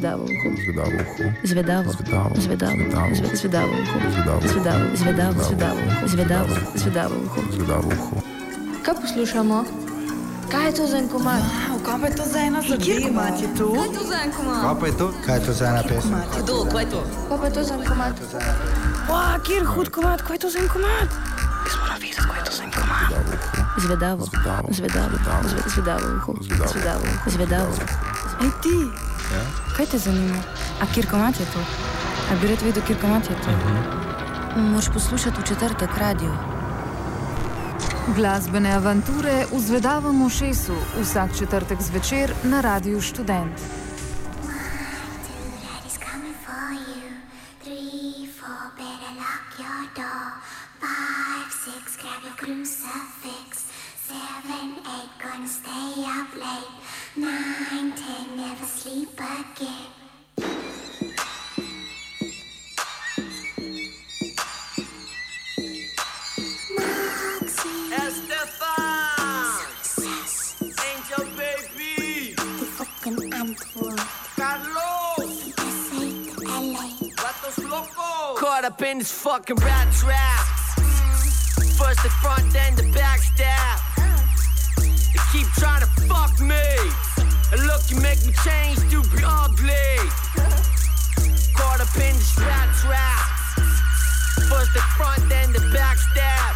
Звідавуху. Звідавуху. Звідаву. Звідаву. Звідаву. Звідаву. Звід- Звідавуху. Звідавуху. Звідаву. Звідаву. Звідавуху. Звідаву. Звідавуху. Звідавуху. Звідавуху. Kaj poslušamo? Kaj je to za en komad? Wow, kaj pa je to za ena Kjer zadeva? komat je to? Kaj je to za en komad? Kaj pa je to? Kaj je to za ena pesem? Kdo, kaj je to? Kaj pa je to za en komad? Wow, kjer hud komat, kaj je to za en komat? Jaz moram vedeti, kaj je to za en. Звідаву. Звідаву. Звід- Звідавуху. Звідаву. Звідавуху. Звідаву. Ej ti, kaj te zanima? A kjer komat je to? A bi rad vedel, kjer komat je to? Moš poslušati v četrtek radio. Glasbene avanture v Zvedavem ušesu vsak četrtek zvečer na Radiu Študent. This fucking rat trap. First the front, then the back stab. They keep trying to fuck me. And look, you make me change to be ugly. Caught up in this rat trap. First the front, then the back stab.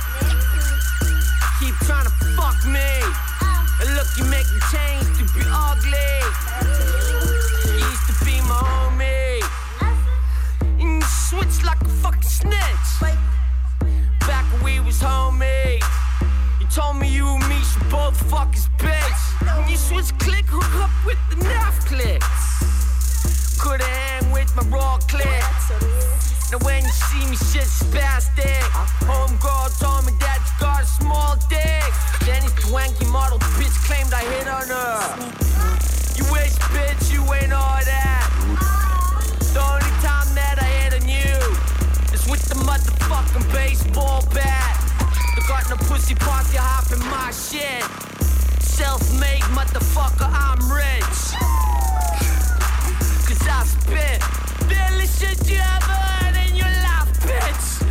Keep trying to fuck me. And look, you make me change to be ugly. Fuck his bitch. You switch click, hook up with the NAF clicks. Coulda hang with my raw click. Now when you see me, shit spastic. Homegirl told me that you got a small dick. Then his twanky model bitch claimed I hit on her. You wish, bitch, you ain't all that. The only time that I hit on you is with the motherfucking baseball bat. The got no pussy party hopping my shit. Self-made motherfucker, I'm rich. Cause I spit the shit you ever heard in your life, bitch.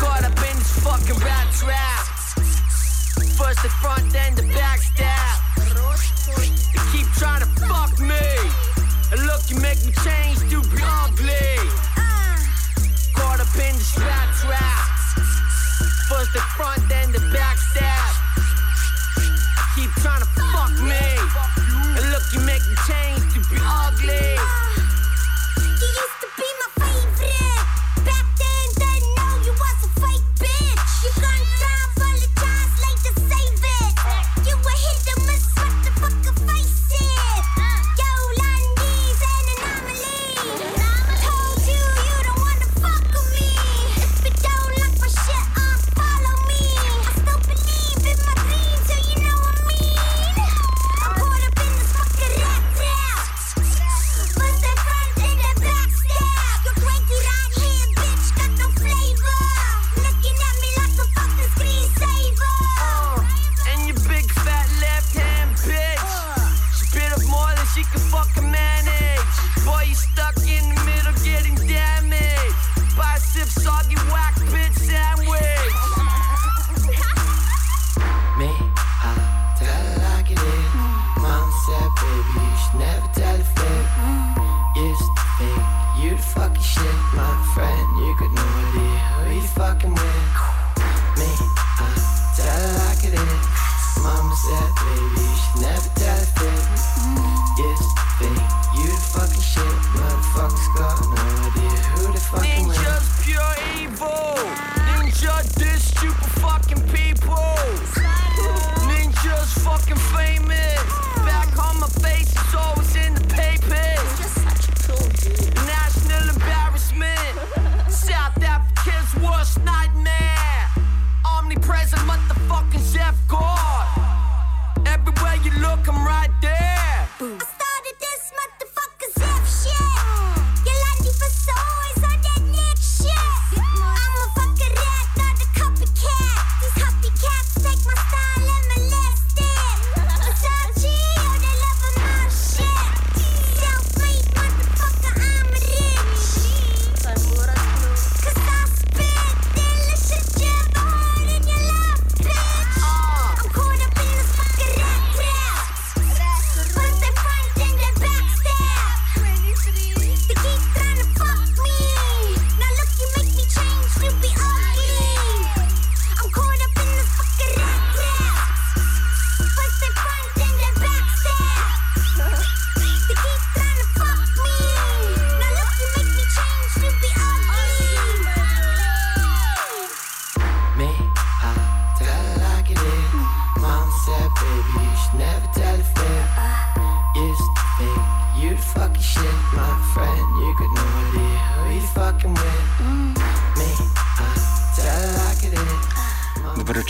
Caught up in this fucking rat trap. First the front, then the back stab. They keep trying to fuck me. And look, you make me change to be ugly. Caught up in this rat trap. First the front, then the back stab. Keep trying to fuck me. And look, you make me change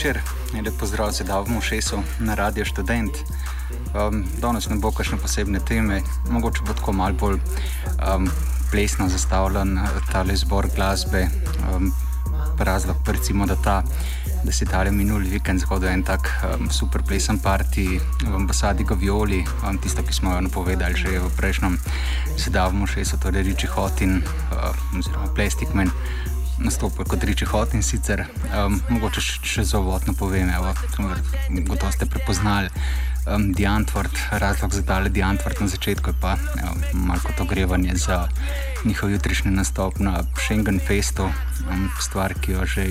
večer, lep pozdrav se da v Šesu na Radio Student. Um, danes ne bo kakšne posebne teme, mogoče bo tako mal bolj um, plesno zastavljen eh, ta zbor glasbe. Um, razlog recimo, da, ta, da si tale minuli vikend zgodil en tak um, super plesen parti v ambasadi Gavioli, um, tisto, ki smo jo napovedali že v prejšnjem sedavmu Šesu, torej Riči Hotin uh, oziroma Plastic Man nastopil kot Riči Hot in sicer um, mogoče še za uvodno povem, evo, gotovo ste prepoznali um, Diantwort, razlog za tale Diantwort na začetku je pa evo, malo kot ogrevanje za njihov jutrišnji nastop na Schengen Festu, um, stvar, ki jo že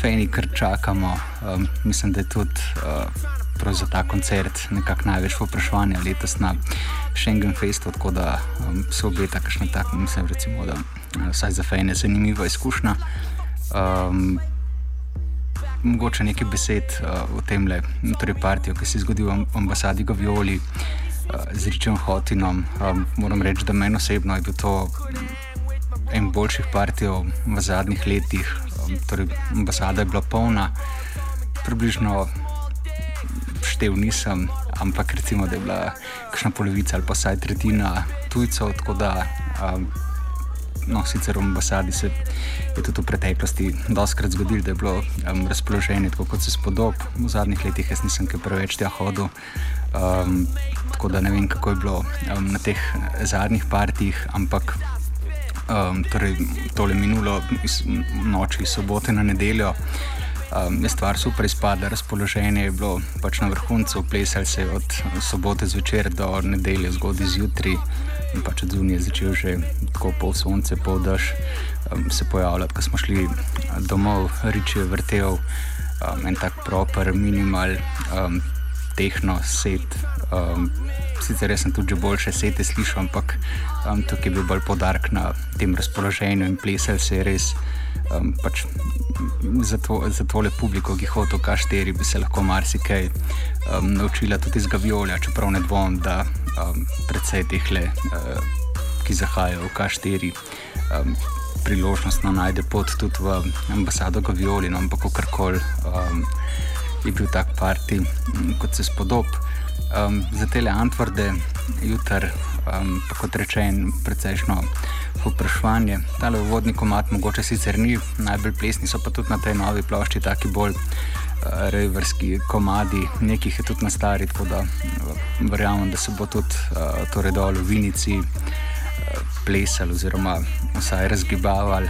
fejni kar čakamo. Um, mislim, da je tudi uh, za ta koncert nekako največ vprašanja letos na Schengen Festu, tako da um, se obeta kakšna taka, mislim, recimo, da vsaj za fejne, zanimiva izkušnja. Um, mogoče nekaj besed uh, o tem, torej partijo, ki se je zgodila v ambasadi Gavioli uh, z Richardom Hotinom. Um, moram reči, da meni osebno je bil to en boljših partij v zadnjih letih. Um, torej, ambasada je bila polna, približno štev nisem, ampak recimo, da je bila kakšna polovica ali pa vsaj tretjina tujcev. Um, no, sicer v ambasadi se je tudi v preteklosti doskrat zgodilo, da je bilo um, razpoloženje tako, kot se spodob. V zadnjih letih jaz nisem kaj preveč tja hodil. Um, tako da ne vem, kako je bilo um, na teh zadnjih partijih, ampak um, torej, tole minulo iz noči sobote na nedeljo. Um, je stvar super izpadla, razpoloženje je bilo pač na vrhuncu, plesali se od sobote zvečer do nedelje zgodaj zjutraj pač od zunije začel že tako pol sonce, pol dež um, se pojavljati, ko smo šli domov, riče vrtel um, en tak proper, minimal, um, tehno set. Um, sicer sem tudi boljše sete slišal, ampak um, tukaj je bil bolj podarek na tem razpoloženju in plesal se je res um, pač za, to, za tole publiko, ki hoče v K4, bi se lahko marsikaj um, naučila tudi iz Gaviolja, čeprav ne dvomim, da um, predvsej teh le, uh, ki zahajajo v K4. Um, Priložnostno najde pot tudi v ambasado Gavioli, no, ampak kakorkoli um, je bil tak parti, kot se spodob. Um, za te Antvarde, jutri, um, kot rečeno, precejšno vprašanje. Ta vodni komat mogoče sicer ni najbolj plesni, so pa tudi na tej novi plošči taki bolj reverski komadi, nekih je tudi na stari, tako da uh, verjamem, da se bo tudi uh, torej dol v Vinici uh, plesal oziroma vsaj razgibaval.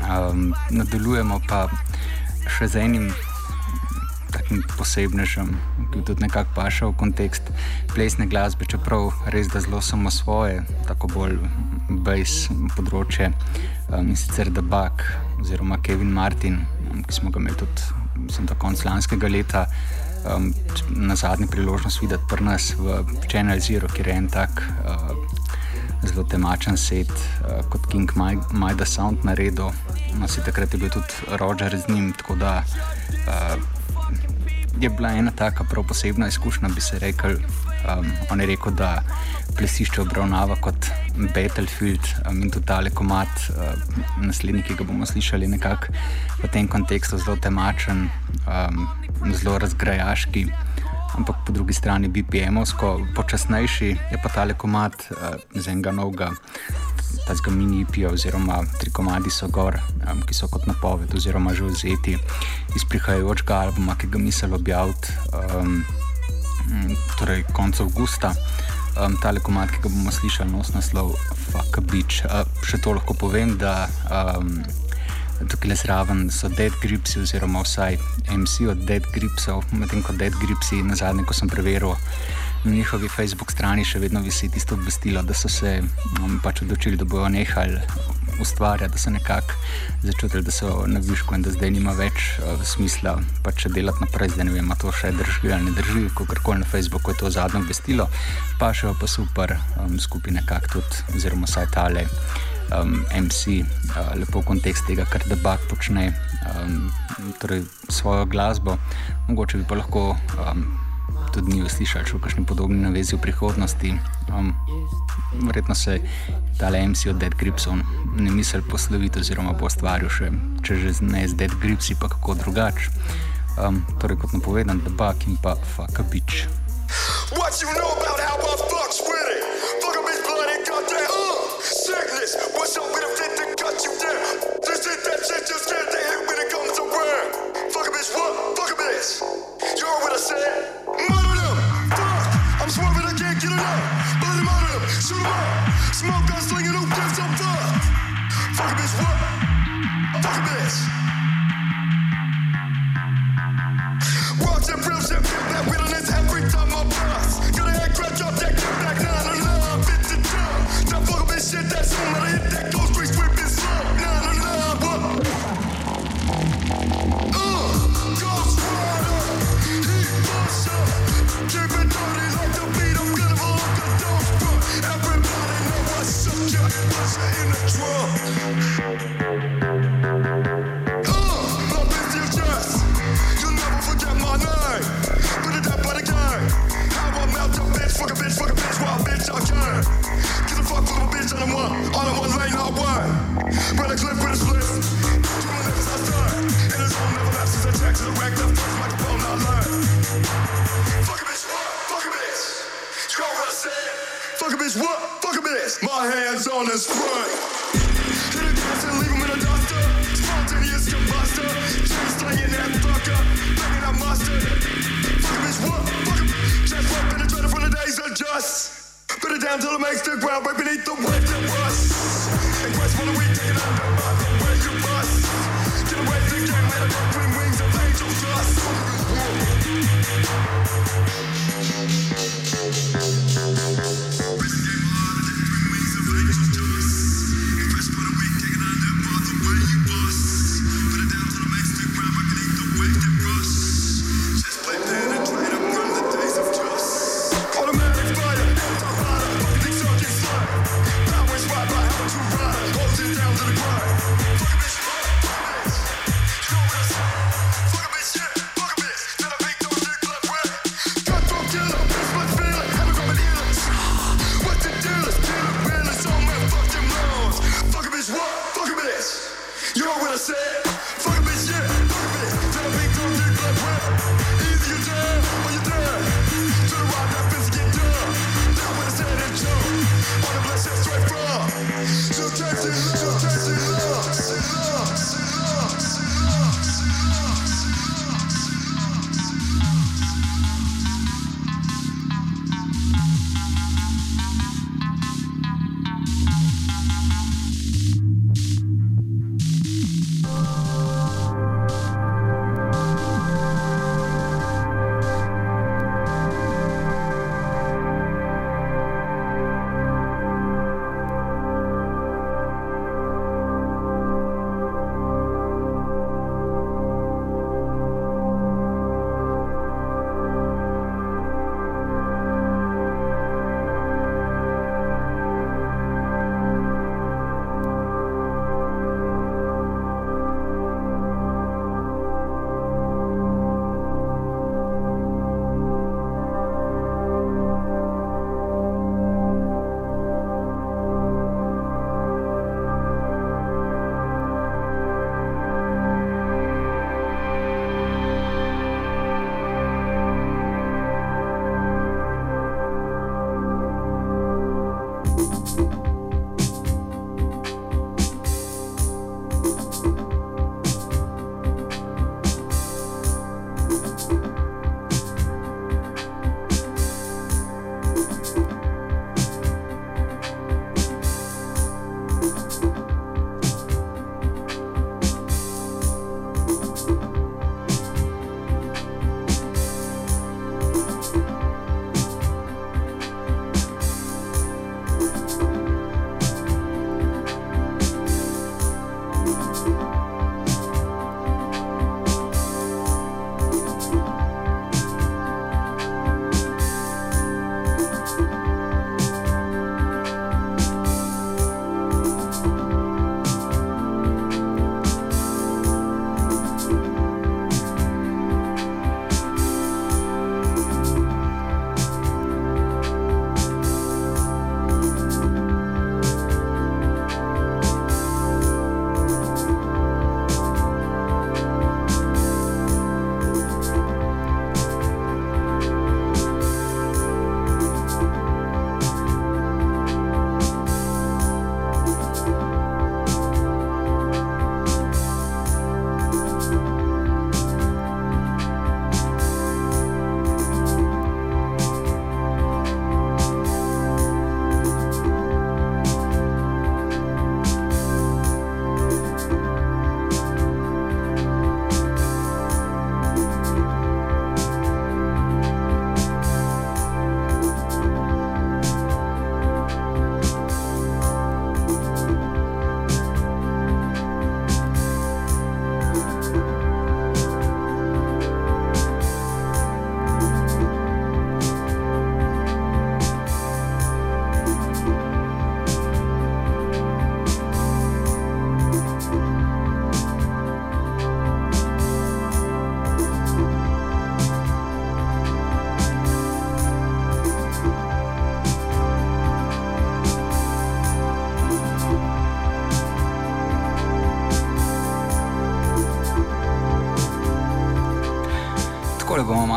Um, nadaljujemo pa še z enim takim posebnežem, ki tudi nekako paša v kontekst plesne glasbe, čeprav res da zelo samo svoje, tako bolj bejs področje. Um, in sicer Bug oziroma Kevin Martin, um, ki smo ga imeli tudi mislim, do konca lanskega leta. Um, na zadnji priložnosti videti pri nas v Channel Zero, ki je en tak uh, zelo temačen set, uh, kot King Majda Sound naredil. No, takrat je bil tudi Roger z njim, tako da uh, je bila ena taka prav posebna izkušnja, bi se rekel. Um, on je rekel, da plesišče obravnava kot Battlefield um, in tudi tale komat, uh, naslednji, ki ga bomo slišali, nekako v tem kontekstu zelo temačen, um, zelo razgrajaški, ampak po drugi strani BPM-ovsko počasnejši, je pa tale komat uh, z enega novega ta zga mini IP, oziroma tri komadi so gor, um, ki so kot napoved, oziroma že vzeti iz prihajajočega albuma, ki ga mislim objaviti um, torej konec avgusta. Um, Ta komad, ki ga bomo slišali, nosi naslov Fuck a Beach. Uh, še to lahko povem, da um, tukaj le zraven so Dead Gripsi, oziroma vsaj MC od Dead Gripsov, medtem ko Dead Gripsi na zadnje, ko sem preveril na njihovi Facebook strani še vedno visi tisto obvestilo, da so se um, pač odločili, da bodo nehali ustvarjati, da so nekako začutili, da so na višku in da zdaj nima več uh, smisla pač delati naprej. Zdaj ne vem, ali to še drži ali ne drži, kakorkoli na Facebooku je to zadnje obvestilo, pa še pa super um, skupaj nekako tudi, oziroma vsaj tale. Um, MC, uh, lepo v kontekstu tega, kar debak počne, um, torej svojo glasbo, mogoče bi pa lahko um, tudi ni slišali o kakšni podobni navezi v prihodnosti. Um, verjetno se tale MC od Dead Gripsov ne misli posloviti oziroma bo ustvaril še, če že ne z Dead Gripsi, pa kako drugače. Um, torej kot napovedan, debak in pa fuck a bitch. What you know about how I fucks with it? Fuck a bitch blood and goddamn uh, sickness. What's up with a fit to cut you down? this. You heard what I said? Murder them! Fuck! I'm swerving, I can't get enough. Bloody murder them, shoot them up. Smoke, guns slinging, who gives a fuck? Fuck a bitch, what? Fuck a bitch.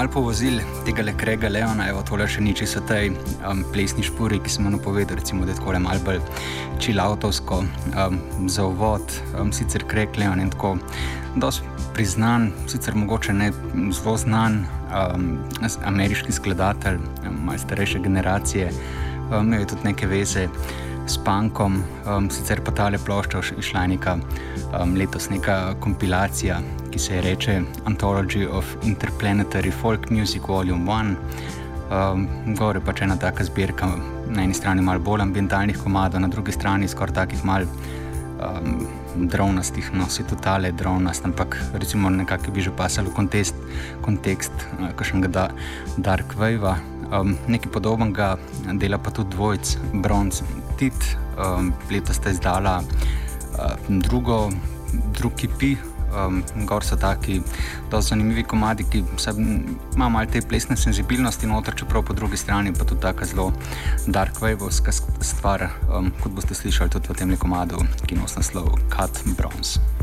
Malo povozili tega le Krega Leona, evo tole še niči so tej um, plesni špuri, ki smo napovedali, recimo, da je tako malo bolj čilautovsko um, za uvod. Um, sicer Kreg Leon in tako dosti priznan, sicer mogoče ne zelo znan um, ameriški skladatelj, um, malo starejše generacije, um, imel je tudi neke veze s Pankom, um, sicer pa tale plošča išla neka um, letos neka kompilacija, ki se imenuje Anthology of Interplanetary Folk Music Volume 1. Um, Gore pač ena taka zbirka, na eni strani malo bolj ambientalnih komadov, na drugi strani skoraj takih mal um, dronastih, no si tudi tale dronast, ampak recimo nekako bi že pasal v kontekst, kontekst uh, kakšnega da, Dark Wave. Um, nekaj podobnega dela pa tudi dvojc, Bronze Tit, um, letos sta izdala uh, drugo, drugi pi. Um, gor so taki zelo zanimivi komadi, ki imajo malo te plesne senzibilnosti, noter, čeprav po drugi strani pa tudi tako zelo dark waveovska stvar, um, kot boste slišali tudi v tem komadu, ki nosi naslov Cut Bronze.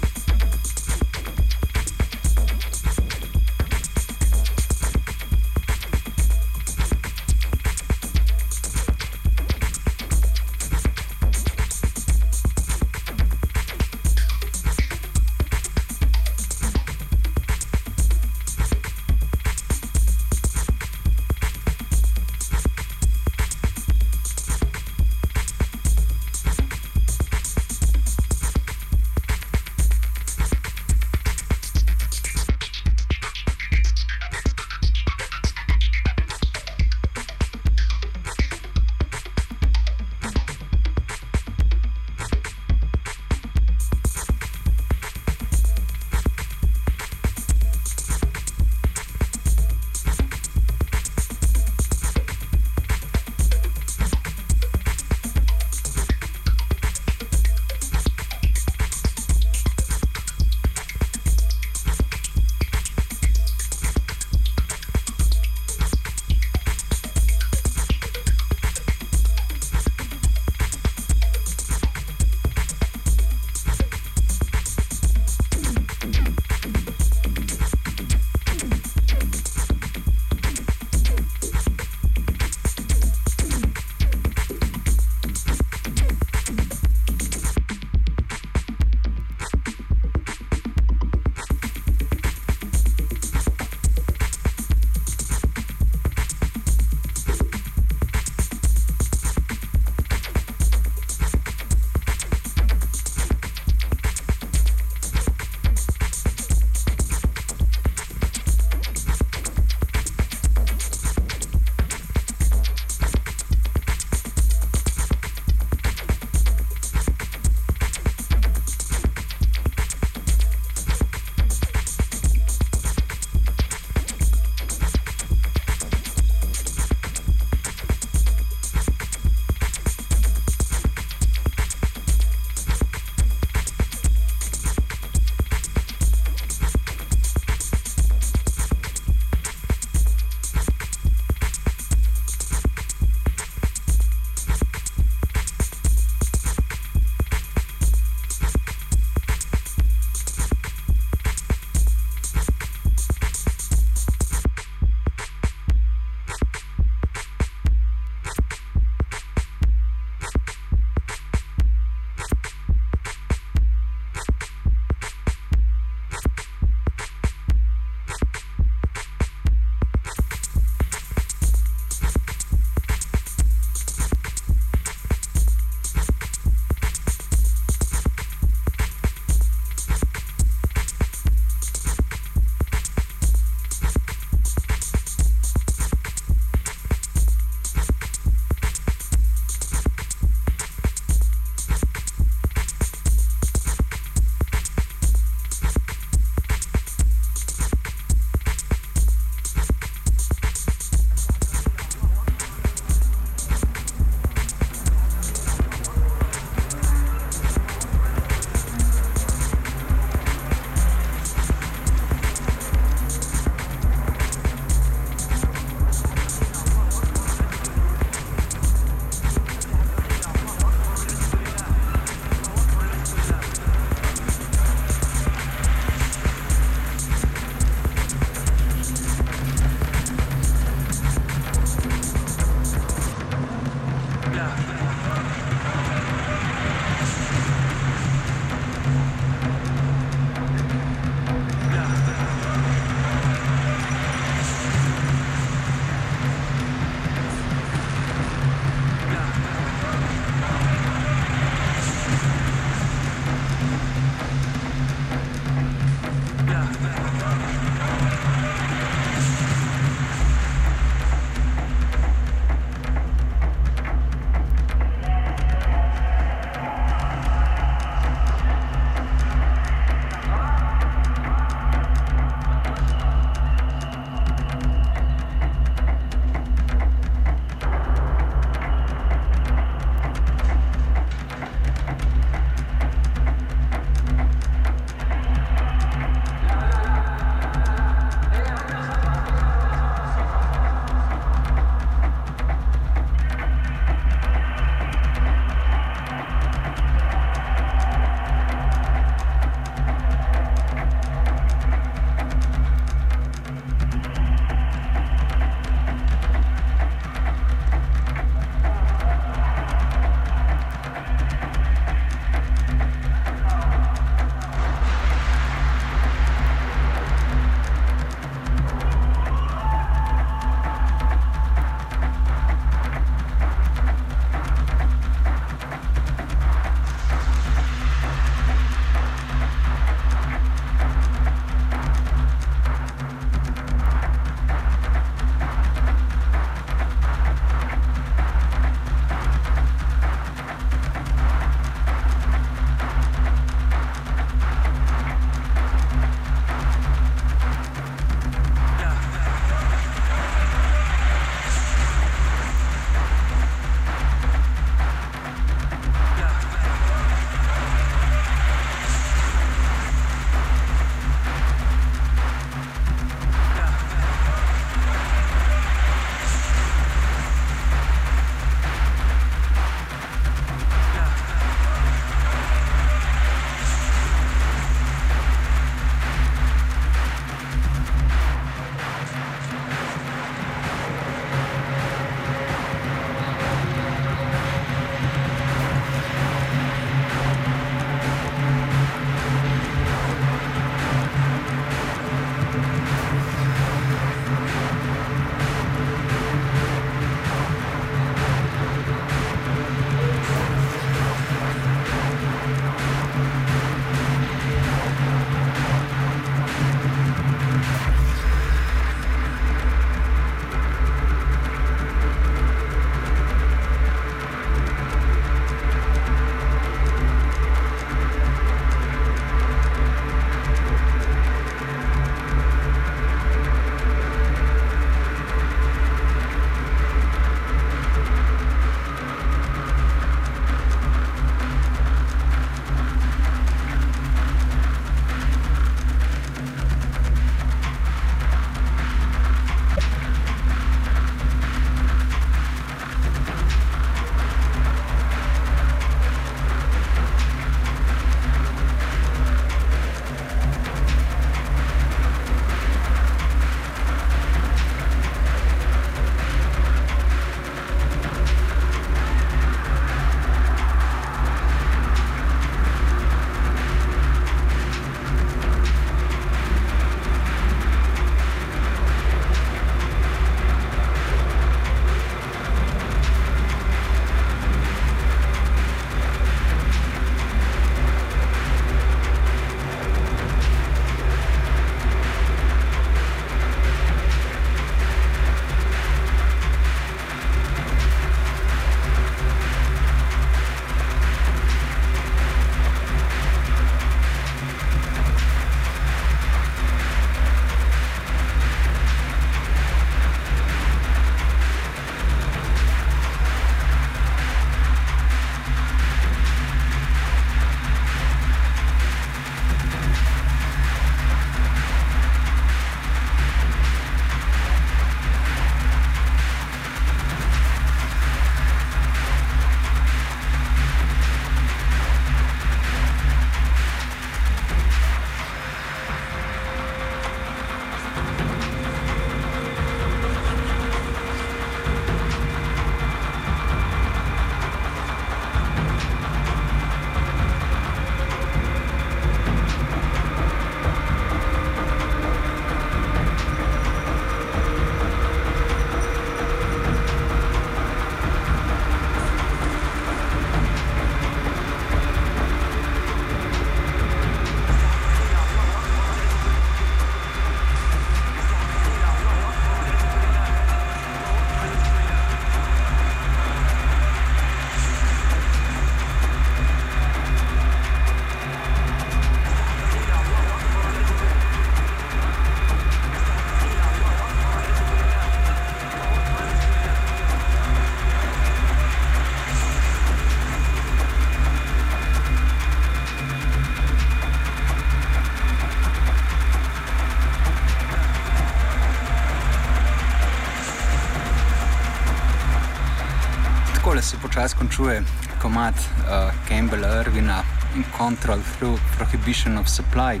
Se počasi končuje komat uh, Campbella Irvina in Control Through Prohibition of Supply.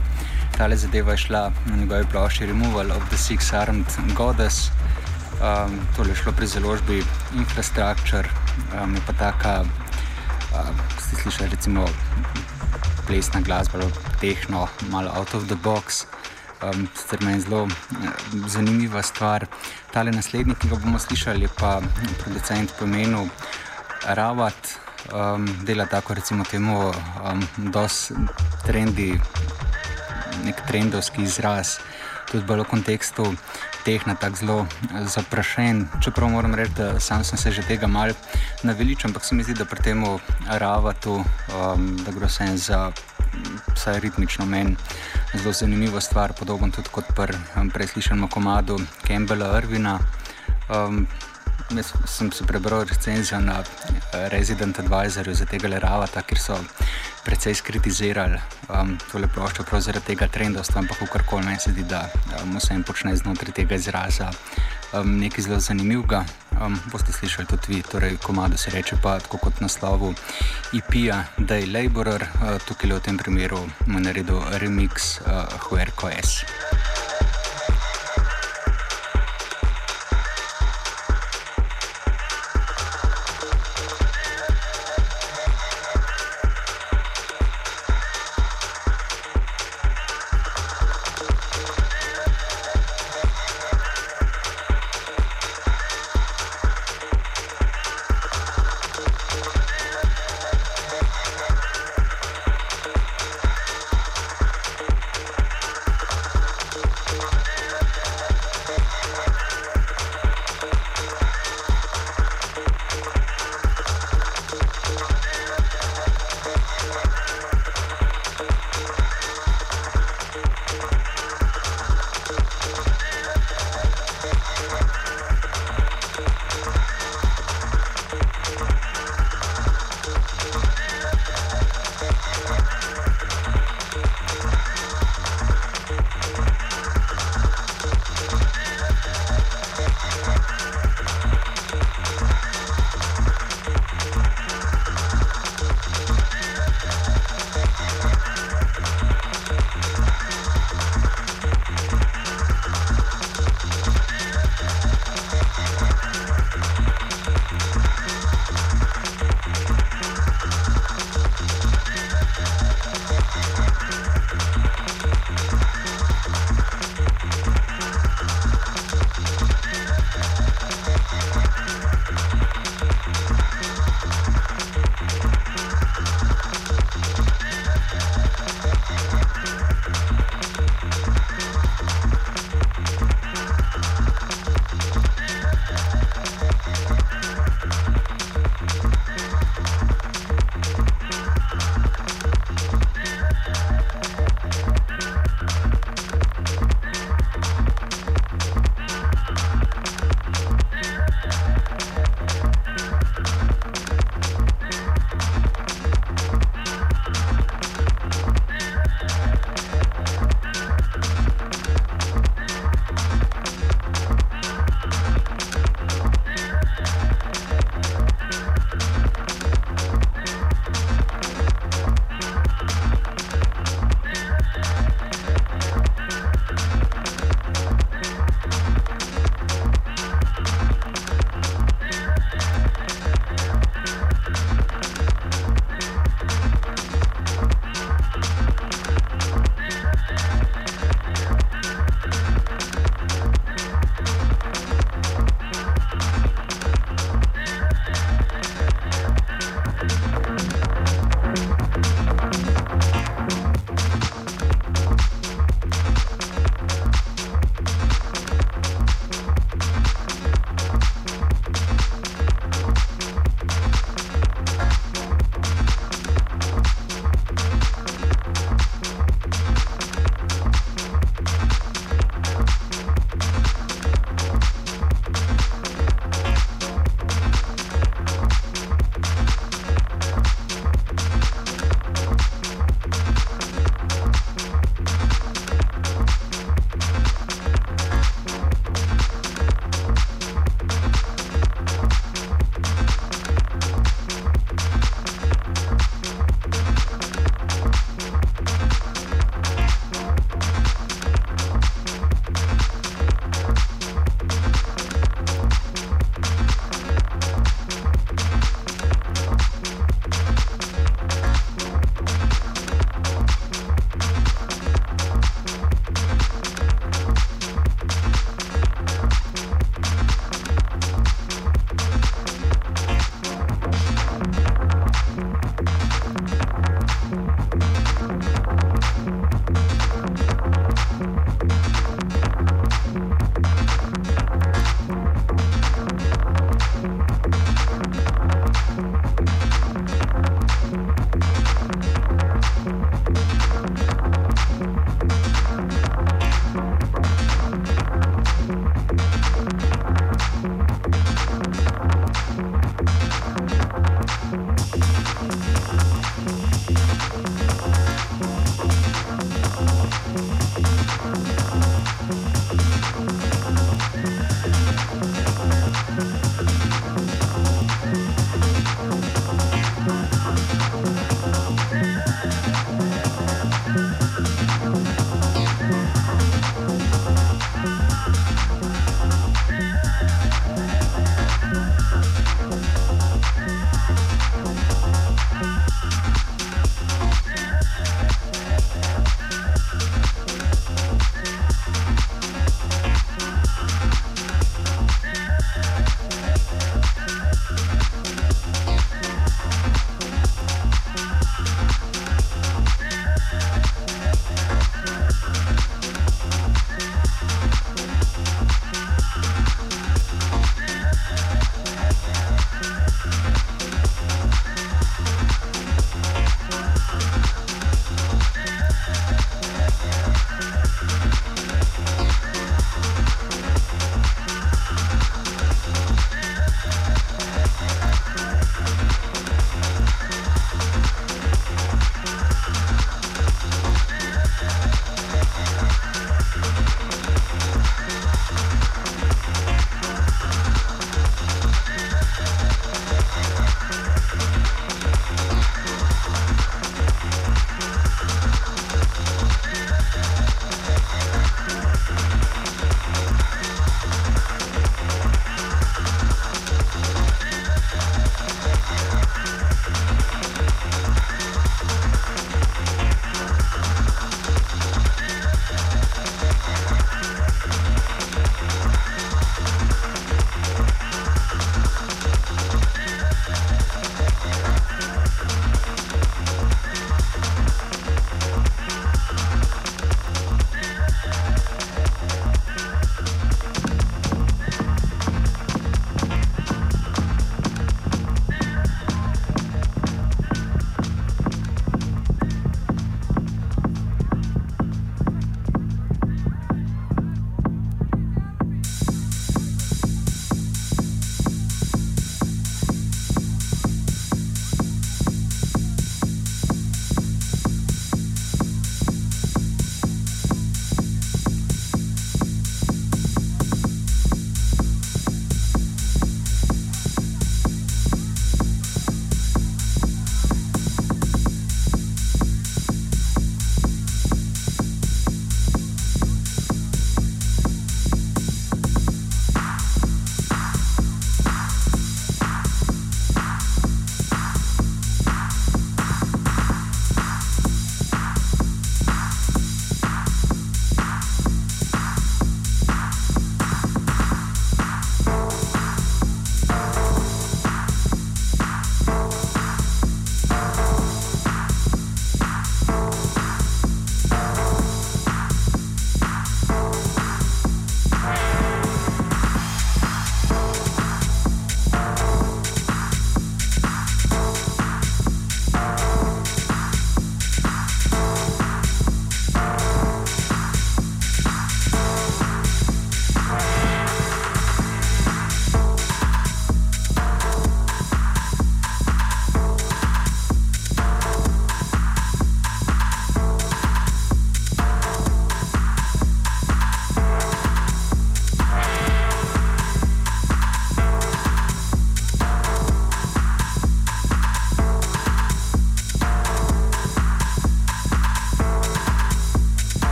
Tale zadeva je šla na njegovi plošči Removal of the Six Armed Goddess. Um, tole je šlo pri založbi Infrastructure, um, pa taka, um, ste slišali, recimo plesna glasba, tehno, malo out of the box. Um, Sicer meni zelo uh, zanimiva stvar. Tale naslednji, ki ga bomo slišali, je pa producent po imenu Ravat, um, dela tako recimo temu, um, dos trendi, nek trendovski izraz, tudi bolj v kontekstu tehna tako zelo zaprašen. Čeprav moram reči, da sam sem se že tega mal naveličal, ampak se mi zdi, da pri tem Ravatu, um, da gre vse za vsaj ritmično meni zelo zanimivo stvar, podobno tudi kot pri um, preslišanem komadu Campbella Irvina. Um, Jaz sem se prebral recenzijo na Resident Advisorju za tega Ravata, kjer so precej skritizirali um, tole ploščo prav zaradi tega trendovstva, ampak kakorkoli meni se zdi, da um, vse jim počne znotraj tega izraza um, nekaj zelo zanimivega. Um, boste slišali tudi vi, torej komado se reče pa tako kot naslovu IP-a Day Laborer, uh, tukaj v tem primeru mu naredil remix uh, Huerco S.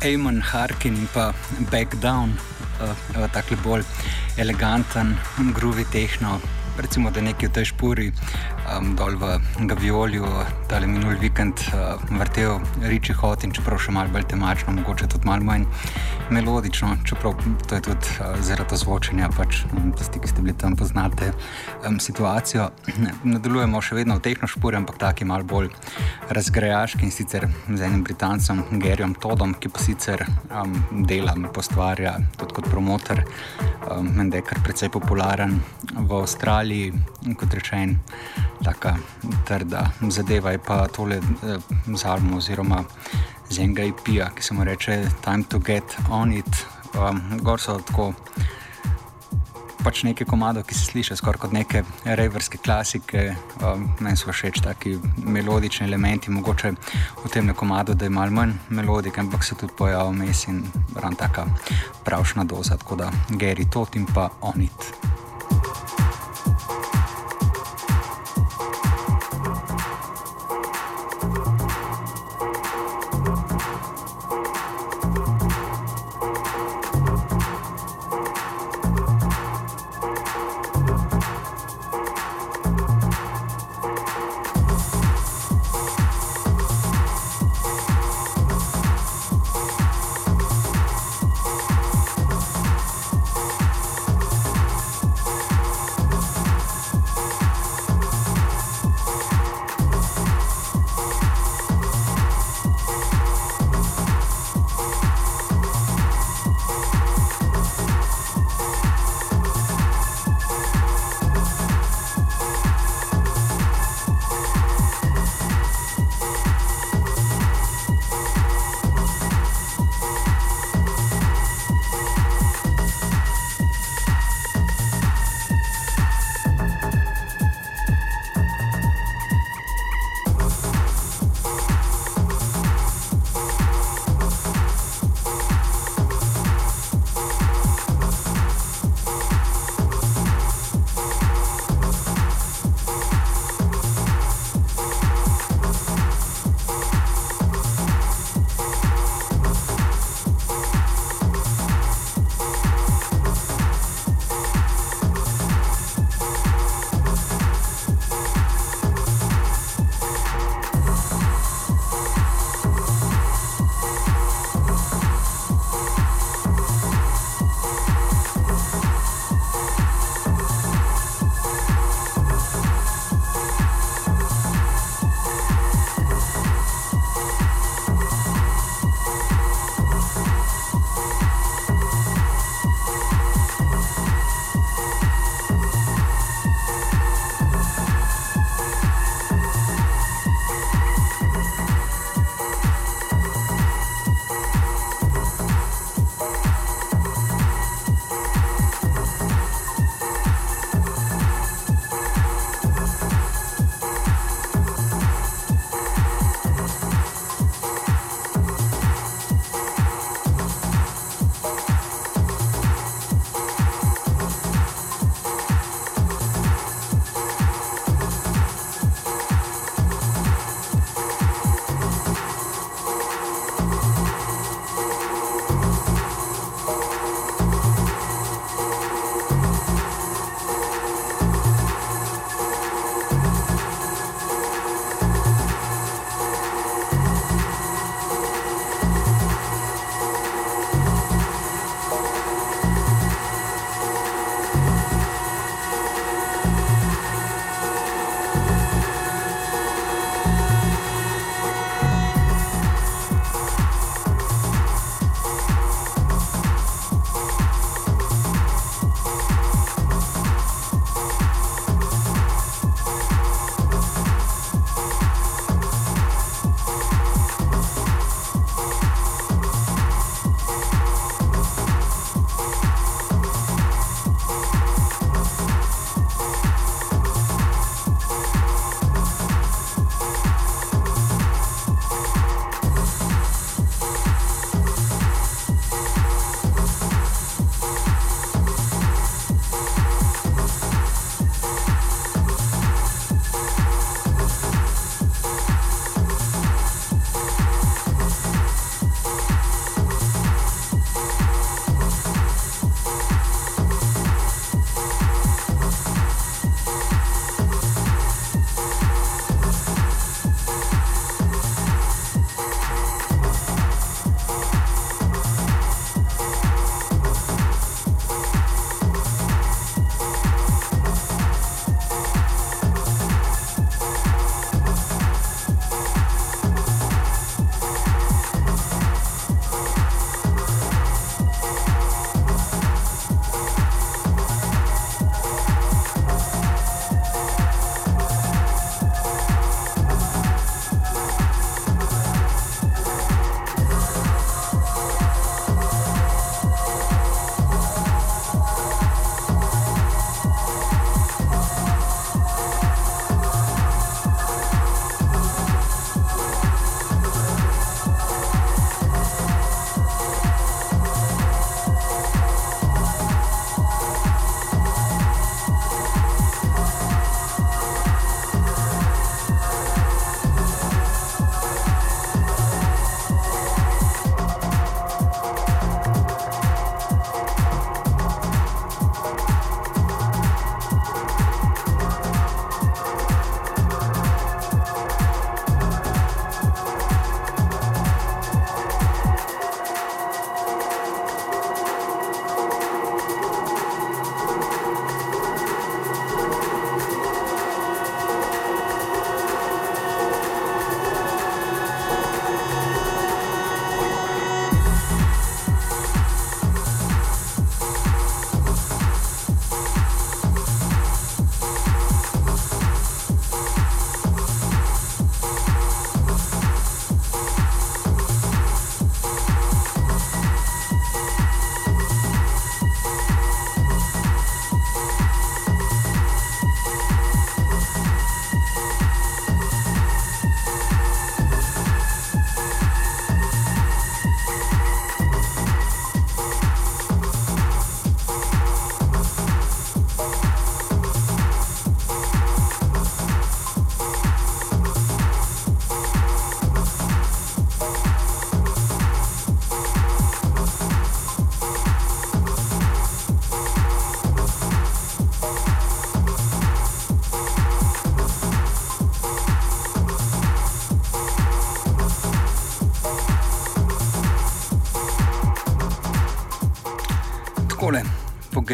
Eamon Harkin in pa Back Down, uh, tako bolj eleganten, groovy tehno. Recimo, da nekaj v tej špuri, um, dol v Gaviolju, da je minul vikend uh, vrtel Riči Hot in čeprav še malo bolj temačno, mogoče tudi malo manj melodično, čeprav to je tudi uh, zaradi zvočenja, pač um, tisti, ki ste bili tam, poznate um, situacijo. Nadaljujemo še vedno v tehno špuri, ampak taki malo bolj razgrajaški in sicer z enim britancem, Gerjem Todom, ki pa sicer um, dela, postvarja tudi kot promotor, um, menda je kar precej popularen v Avstraliji. Kot rečen, tako trda zadeva je pa tole eh, z albumom oziroma z enega IP-ja, ki se mu reče Time to Get On It. Um, gor so tako pač neke komado, ki se slišijo skoraj kot neke reverske klasike. Um, meni so všeč taki melodični elementi, mogoče v tem komadu, da je malo manj melodik, ampak se tudi pojavlja vmes in ran taka pravšna doza, tako da Gary Tot in pa On It.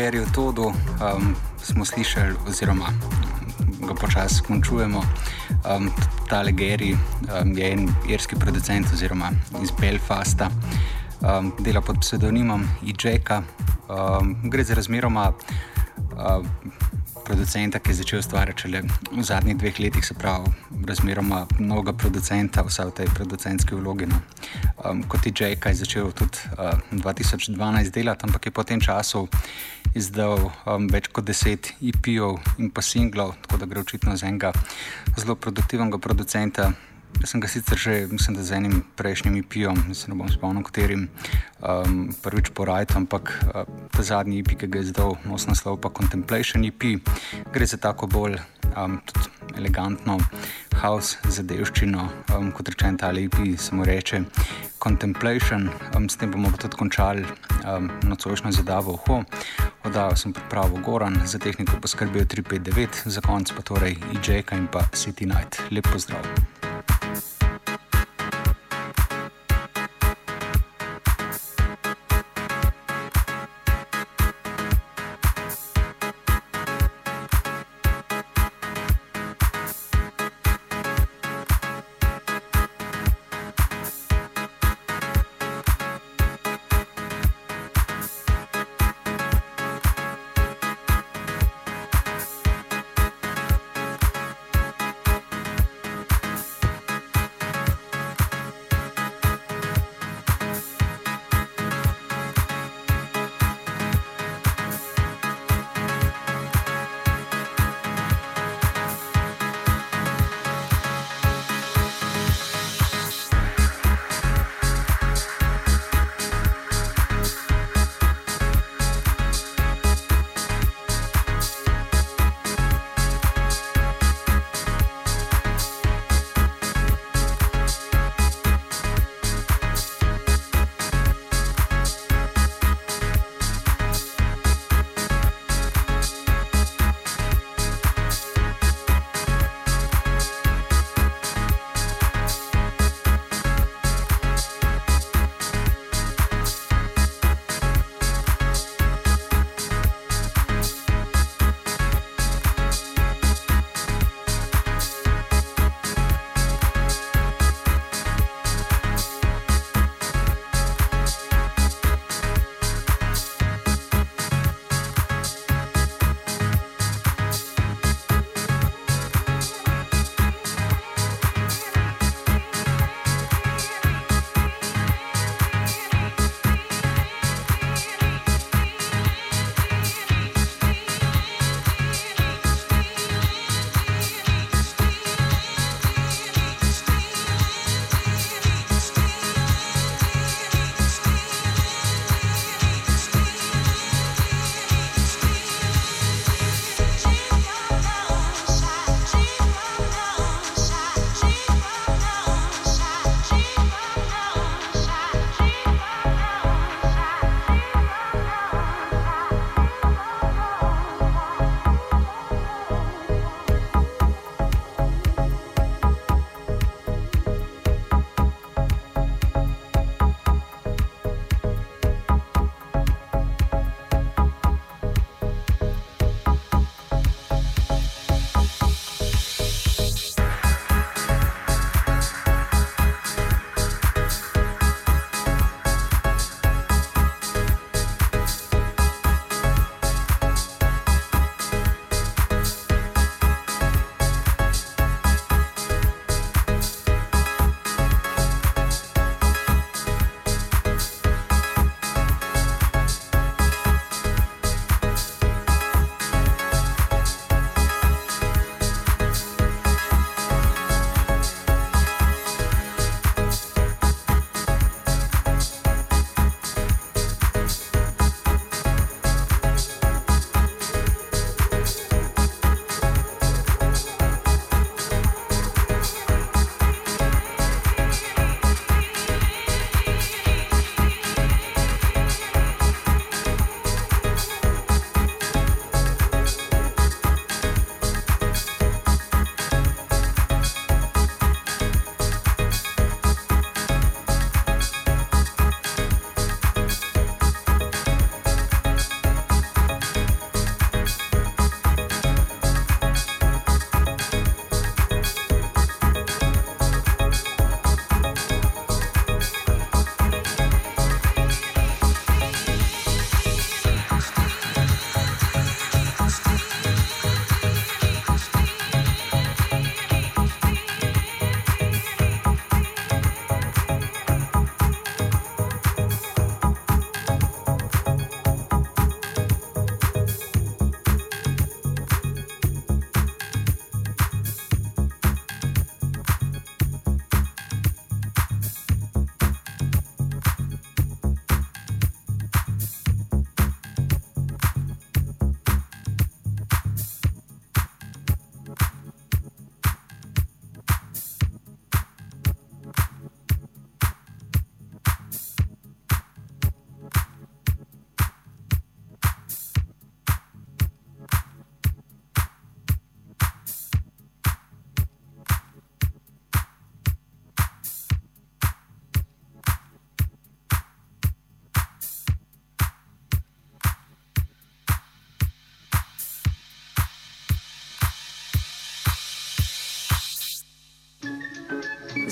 Garyju Todu um, smo slišali, oziroma ga počasi končujemo. Um, tale Gary um, je en irski producent, oziroma iz Belfasta, um, dela pod pseudonimom Ijeka. Um, gre za razmeroma. Uh, producenta, ki je začel ustvarjati šele v zadnjih dveh letih, se pravi, razmeroma mnogo producenta, vse v tej producentski vlogi. No. Um, kot je J.K. začel tudi uh, 2012 delati, ampak je po tem času izdal um, več kot deset IP-ov in pa singlov, tako da gre očitno za enega zelo produktivnega producenta. Jaz sem ga sicer že, mislim, da z enim prejšnjim IP-om, mislim, ne bom spomnil, katerim um, prvič porajal, ampak uh, ta zadnji IP, ki ga je izdal, nos naslov pa Contemplation IP, gre za tako bolj um, elegantno house zadevščino, um, kot rečem, ta IP se mu reče Contemplation. Um, s tem bomo tudi končali um, nocojšnjo zadavo. Ho. Oddajo sem pripravil Goran, za tehniko poskrbel 359, za konec pa torej IJ-ka in pa City Night. Lep pozdrav!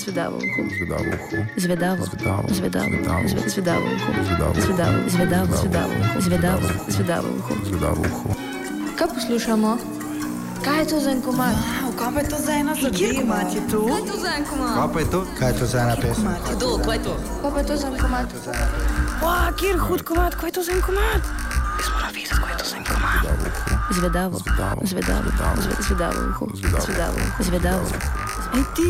Zvedavo uho. Zvedavo uho. Zvedavo. Zvedavo. Zvedavo. Zvedavo. Zve- Zvedavo uho. Zvedavo. Zvedavo. Zvedavo. Zvedavo uho. Zvedavo. Zvedavo uho. Zvedavo uho. Kaj poslušamo? Kaj je to za en komad? Kaj pa je to za ena zadeva? Kjer komat je to? Kaj je to za en komad? Kaj pa je to? Kaj je to za ena pesem? Kdo, kaj je to? Kaj pa je to za en komad? Wow, kjer hud komat, kaj je to za en komat? Jaz moram videti, kaj je to za en komat. Zvedavo. Zvedavo. Zvedavo. Zve- Zvedavo uho. Zvedavo. Zvedavo. Zvedavo. Ej ti,